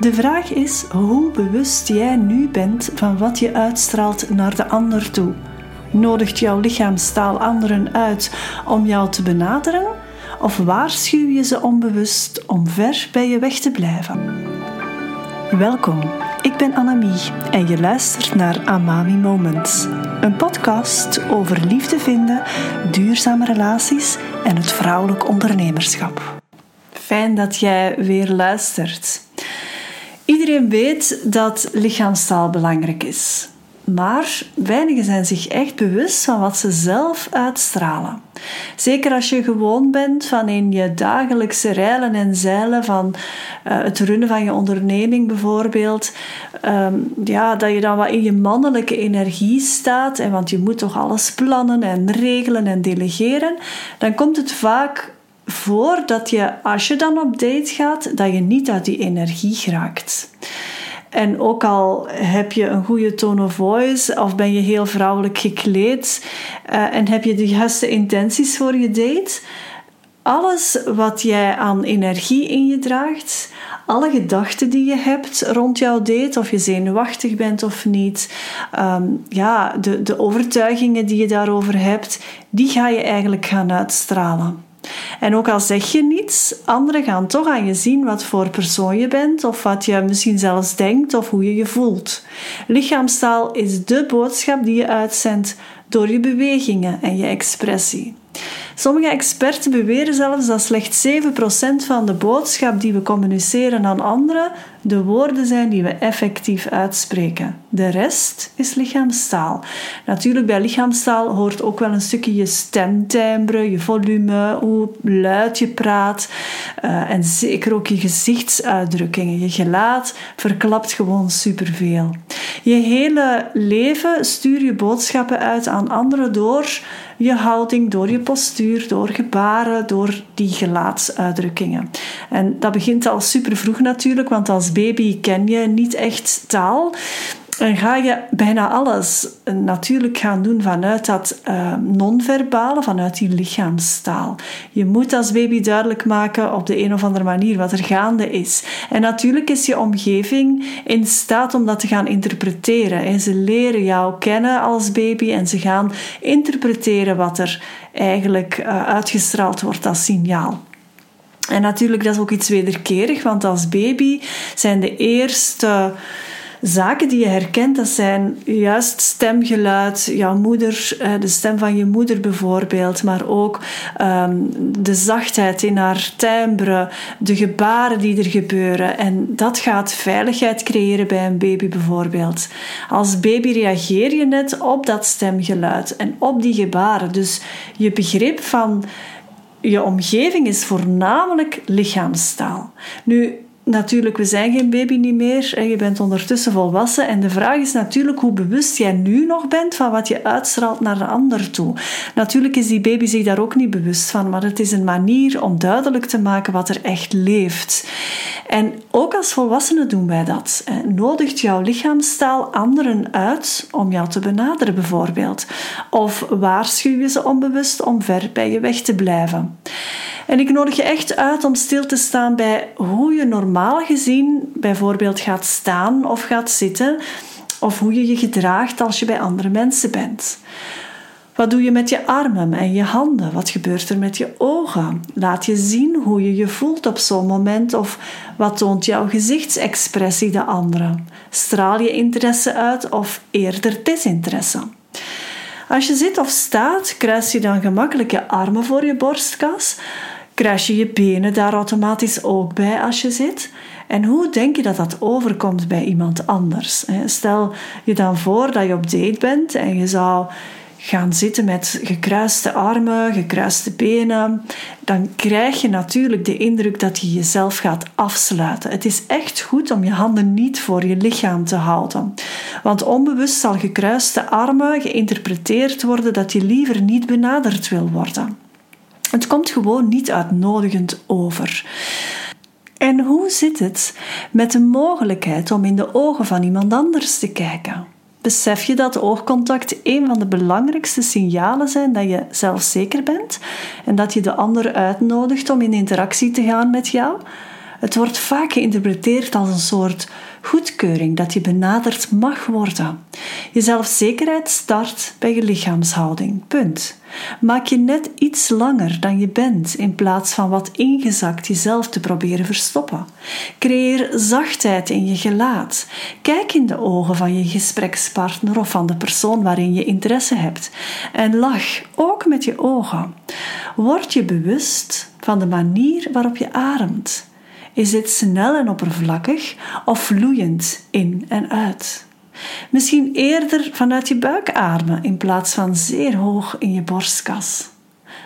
De vraag is hoe bewust jij nu bent van wat je uitstraalt naar de ander toe. Nodigt jouw lichaamstaal anderen uit om jou te benaderen? Of waarschuw je ze onbewust om ver bij je weg te blijven? Welkom, ik ben Annemie en je luistert naar Amami Moments. Een podcast over liefde vinden, duurzame relaties en het vrouwelijk ondernemerschap. Fijn dat jij weer luistert. Iedereen weet dat lichaamstaal belangrijk is. Maar weinigen zijn zich echt bewust van wat ze zelf uitstralen. Zeker als je gewoon bent van in je dagelijkse rijlen en zeilen van uh, het runnen van je onderneming bijvoorbeeld. Um, ja, dat je dan wat in je mannelijke energie staat. En want je moet toch alles plannen en regelen en delegeren. Dan komt het vaak voor dat je, als je dan op date gaat, dat je niet uit die energie geraakt. En ook al heb je een goede tone of voice of ben je heel vrouwelijk gekleed uh, en heb je de juiste intenties voor je date, alles wat jij aan energie in je draagt, alle gedachten die je hebt rond jouw date, of je zenuwachtig bent of niet, um, ja, de, de overtuigingen die je daarover hebt, die ga je eigenlijk gaan uitstralen. En ook al zeg je niets, anderen gaan toch aan je zien wat voor persoon je bent of wat je misschien zelfs denkt of hoe je je voelt. Lichaamstaal is de boodschap die je uitzendt door je bewegingen en je expressie. Sommige experten beweren zelfs dat slechts 7% van de boodschap die we communiceren aan anderen de woorden zijn die we effectief uitspreken. De rest is lichaamstaal. Natuurlijk, bij lichaamstaal hoort ook wel een stukje je stemtimbre, je volume, hoe luid je praat uh, en zeker ook je gezichtsuitdrukkingen. Je gelaat verklapt gewoon superveel. Je hele leven stuur je boodschappen uit aan anderen door je houding, door je postuur, door gebaren, door die gelaatsuitdrukkingen. En dat begint al super vroeg natuurlijk, want als baby ken je niet echt taal. En ga je bijna alles natuurlijk gaan doen vanuit dat uh, non-verbale, vanuit die lichaamstaal. Je moet als baby duidelijk maken op de een of andere manier wat er gaande is. En natuurlijk is je omgeving in staat om dat te gaan interpreteren. En ze leren jou kennen als baby en ze gaan interpreteren wat er eigenlijk uh, uitgestraald wordt als signaal. En natuurlijk, dat is ook iets wederkerig, want als baby zijn de eerste zaken die je herkent, dat zijn juist stemgeluid, jouw moeder, eh, de stem van je moeder bijvoorbeeld, maar ook ehm, de zachtheid in haar timbre, de gebaren die er gebeuren. En dat gaat veiligheid creëren bij een baby bijvoorbeeld. Als baby reageer je net op dat stemgeluid en op die gebaren. Dus je begrip van je omgeving is voornamelijk lichaamstaal. Nu, natuurlijk, we zijn geen baby niet meer en je bent ondertussen volwassen. En de vraag is natuurlijk hoe bewust jij nu nog bent van wat je uitstraalt naar de ander toe. Natuurlijk is die baby zich daar ook niet bewust van, maar het is een manier om duidelijk te maken wat er echt leeft. En ook als volwassenen doen wij dat. Nodigt jouw lichaamstaal anderen uit om jou te benaderen, bijvoorbeeld. Of waarschuw je ze onbewust om ver bij je weg te blijven. En ik nodig je echt uit om stil te staan bij hoe je normaal gezien bijvoorbeeld gaat staan of gaat zitten, of hoe je je gedraagt als je bij andere mensen bent. Wat doe je met je armen en je handen? Wat gebeurt er met je ogen? Laat je zien hoe je je voelt op zo'n moment of wat toont jouw gezichtsexpressie de anderen? Straal je interesse uit of eerder desinteresse? Als je zit of staat, kruis je dan gemakkelijk je armen voor je borstkas Je je benen daar automatisch ook bij als je zit? En hoe denk je dat dat overkomt bij iemand anders? Stel je dan voor dat je op date bent en je zou gaan zitten met gekruiste armen, gekruiste benen, dan krijg je natuurlijk de indruk dat je jezelf gaat afsluiten. Het is echt goed om je handen niet voor je lichaam te houden. Want onbewust zal gekruiste armen geïnterpreteerd worden dat je liever niet benaderd wil worden. Het komt gewoon niet uitnodigend over. En hoe zit het met de mogelijkheid om in de ogen van iemand anders te kijken? Besef je dat oogcontact een van de belangrijkste signalen zijn dat je zelfzeker bent en dat je de ander uitnodigt om in interactie te gaan met jou? Het wordt vaak geïnterpreteerd als een soort goedkeuring dat je benaderd mag worden. Je zelfzekerheid start bij je lichaamshouding. Punt. Maak je net iets langer dan je bent in plaats van wat ingezakt jezelf te proberen verstoppen. Creëer zachtheid in je gelaat. Kijk in de ogen van je gesprekspartner of van de persoon waarin je interesse hebt. En lach ook met je ogen. Word je bewust van de manier waarop je ademt. Is dit snel en oppervlakkig of vloeiend in en uit? Misschien eerder vanuit je buik ademen in plaats van zeer hoog in je borstkas.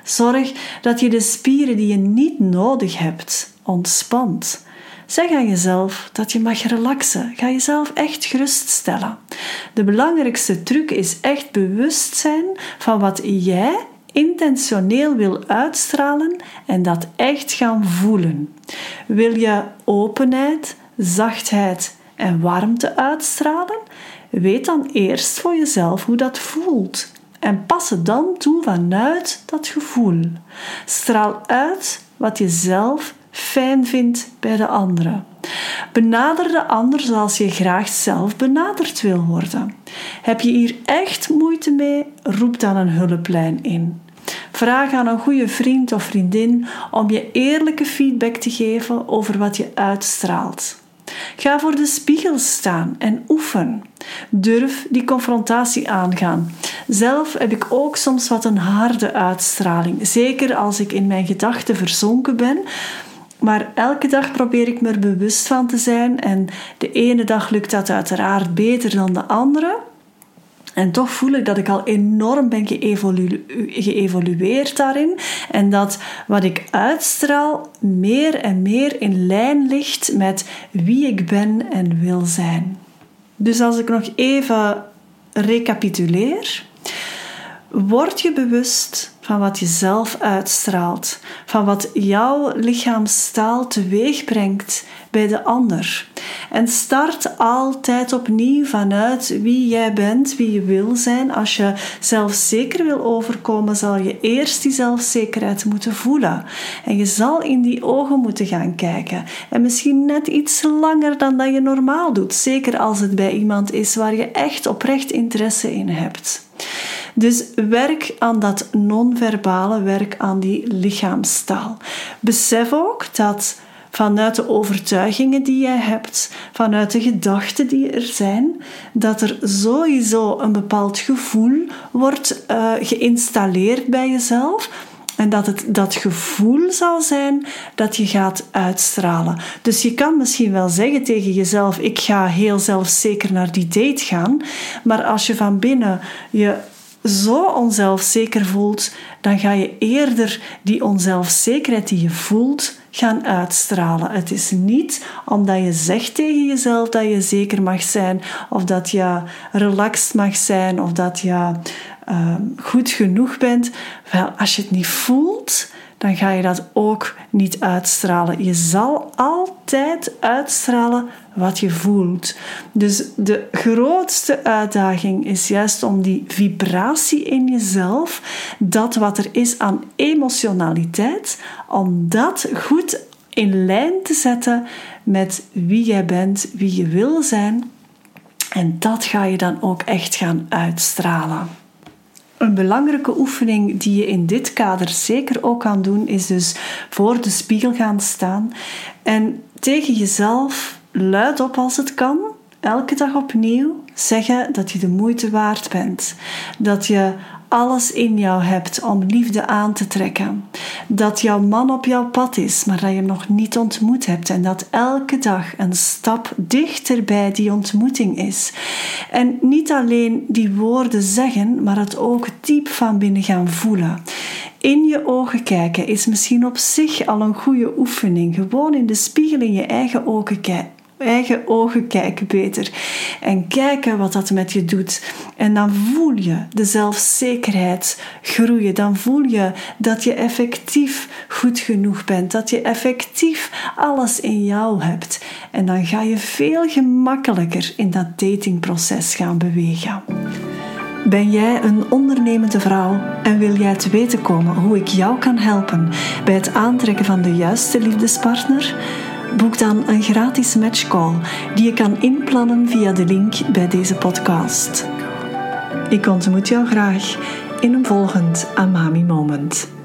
Zorg dat je de spieren die je niet nodig hebt ontspant. Zeg aan jezelf dat je mag relaxen. Ga jezelf echt geruststellen. De belangrijkste truc is echt bewust zijn van wat jij intentioneel wil uitstralen en dat echt gaan voelen. Wil je openheid, zachtheid en warmte uitstralen? Weet dan eerst voor jezelf hoe dat voelt en pas het dan toe vanuit dat gevoel. Straal uit wat je zelf fijn vindt bij de anderen. Benader de ander zoals je graag zelf benaderd wil worden. Heb je hier echt moeite mee? Roep dan een hulplijn in. Vraag aan een goede vriend of vriendin om je eerlijke feedback te geven over wat je uitstraalt. Ga voor de spiegel staan en oefen. Durf die confrontatie aangaan. Zelf heb ik ook soms wat een harde uitstraling, zeker als ik in mijn gedachten verzonken ben. Maar elke dag probeer ik me er bewust van te zijn en de ene dag lukt dat uiteraard beter dan de andere. En toch voel ik dat ik al enorm ben geëvolueerd daarin. En dat wat ik uitstraal meer en meer in lijn ligt met wie ik ben en wil zijn. Dus als ik nog even recapituleer. Word je bewust van wat je zelf uitstraalt, van wat jouw lichaamstaal teweeg brengt bij de ander. En start altijd opnieuw vanuit wie jij bent, wie je wil zijn. Als je zelfzeker wil overkomen, zal je eerst die zelfzekerheid moeten voelen. En je zal in die ogen moeten gaan kijken. En misschien net iets langer dan dat je normaal doet. Zeker als het bij iemand is waar je echt oprecht interesse in hebt. Dus werk aan dat non-verbale, werk aan die lichaamstaal. Besef ook dat vanuit de overtuigingen die jij hebt, vanuit de gedachten die er zijn, dat er sowieso een bepaald gevoel wordt uh, geïnstalleerd bij jezelf. En dat het dat gevoel zal zijn dat je gaat uitstralen. Dus je kan misschien wel zeggen tegen jezelf: Ik ga heel zelfzeker naar die date gaan. Maar als je van binnen je zo onzelfzeker voelt, dan ga je eerder die onzelfzekerheid die je voelt gaan uitstralen. Het is niet omdat je zegt tegen jezelf dat je zeker mag zijn, of dat je relaxed mag zijn, of dat je uh, goed genoeg bent. Wel, als je het niet voelt, dan ga je dat ook niet uitstralen. Je zal altijd uitstralen wat je voelt. Dus de grootste uitdaging is juist om die vibratie in jezelf, dat wat er is aan emotionaliteit, om dat goed in lijn te zetten met wie jij bent, wie je wil zijn. En dat ga je dan ook echt gaan uitstralen. Een belangrijke oefening die je in dit kader zeker ook kan doen, is dus voor de spiegel gaan staan en tegen jezelf luid op als het kan, elke dag opnieuw zeggen dat je de moeite waard bent. Dat je alles in jou hebt om liefde aan te trekken. Dat jouw man op jouw pad is, maar dat je hem nog niet ontmoet hebt. En dat elke dag een stap dichter bij die ontmoeting is. En niet alleen die woorden zeggen, maar het ook diep van binnen gaan voelen. In je ogen kijken is misschien op zich al een goede oefening. Gewoon in de spiegel in je eigen ogen kijken eigen ogen kijken beter. En kijken wat dat met je doet. En dan voel je de zelfzekerheid groeien. Dan voel je dat je effectief goed genoeg bent. Dat je effectief alles in jou hebt. En dan ga je veel gemakkelijker in dat datingproces gaan bewegen. Ben jij een ondernemende vrouw en wil jij te weten komen hoe ik jou kan helpen bij het aantrekken van de juiste liefdespartner? Boek dan een gratis matchcall die je kan inplannen via de link bij deze podcast. Ik ontmoet jou graag in een volgend Amami Moment.